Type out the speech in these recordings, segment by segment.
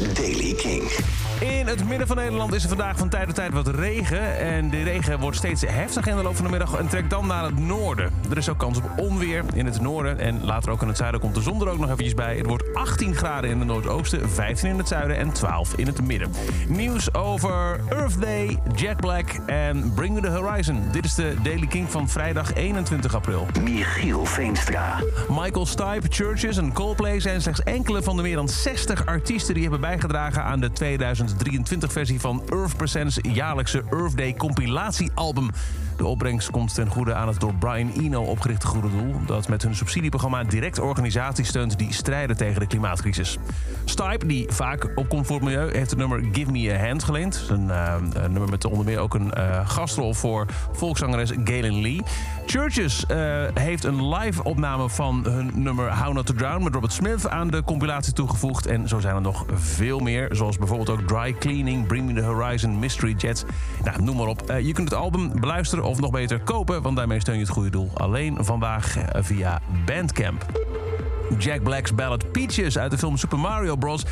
is Daily King. In het midden van Nederland is er vandaag van tijd tot tijd wat regen. En de regen wordt steeds heftiger in de loop van de middag en trekt dan naar het noorden. Er is ook kans op onweer in het noorden. En later ook in het zuiden komt de zon er ook nog eventjes bij. Het wordt 18 graden in het noordoosten, 15 in het zuiden en 12 in het midden. Nieuws over Earth Day, Jack Black en Bring Me The Horizon. Dit is de Daily King van vrijdag 21 april. Michiel Veenstra. Michael Stipe, Churches en Coldplay zijn slechts enkele van de meer dan 60 artiesten die hebben bijgedragen aan de 2023-versie van Earth Presents jaarlijkse Earth Day compilatiealbum. De opbrengst komt ten goede aan het door Brian Eno opgerichte goede doel, dat met hun subsidieprogramma direct organisaties steunt die strijden tegen de klimaatcrisis. Stipe, die vaak opkomt voor het milieu, heeft het nummer Give Me a Hand geleend. Een uh, nummer met onder meer ook een uh, gastrol voor volkszangeres Galen Lee. Churches uh, heeft een live opname van hun nummer How Not to Drown met Robert Smith aan de compilatie toegevoegd. En zo zijn er nog veel meer, zoals bijvoorbeeld ook Dry Cleaning, Bring Me the Horizon, Mystery Jets. Nou, noem maar op. Uh, je kunt het album beluisteren of nog beter kopen, want daarmee steun je het goede doel. Alleen vandaag uh, via Bandcamp. Jack Black's ballad Peaches uit de film Super Mario Bros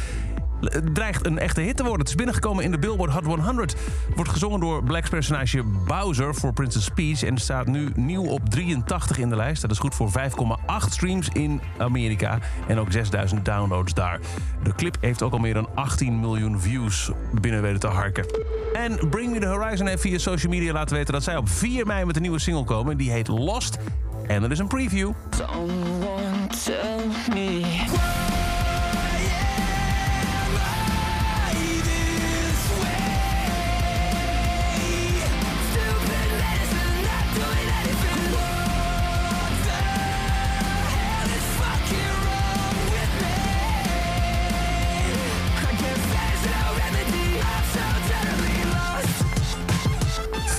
dreigt een echte hit te worden. Het is binnengekomen in de Billboard Hot 100. Wordt gezongen door Blacks personage Bowser voor Princess Peach... en staat nu nieuw op 83 in de lijst. Dat is goed voor 5,8 streams in Amerika en ook 6000 downloads daar. De clip heeft ook al meer dan 18 miljoen views binnen weten te harken. En Bring Me The Horizon heeft via social media laten weten... dat zij op 4 mei met een nieuwe single komen. Die heet Lost. En er is een preview. Someone tell me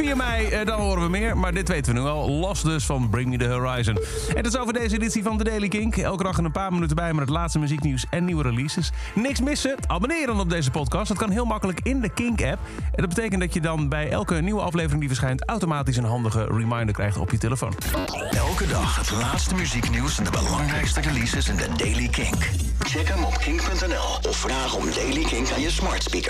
mei, eh, dan horen we meer. Maar dit weten we nu al. Los dus van Bring Me The Horizon. En dat is over deze editie van The Daily Kink. Elke dag een paar minuten bij met het laatste muzieknieuws en nieuwe releases. Niks missen? Abonneer dan op deze podcast. Dat kan heel makkelijk in de Kink-app. En dat betekent dat je dan bij elke nieuwe aflevering die verschijnt... automatisch een handige reminder krijgt op je telefoon. Elke dag het laatste muzieknieuws en de belangrijkste releases in de Daily Kink. Check hem op kink.nl of vraag om Daily Kink aan je smart speaker.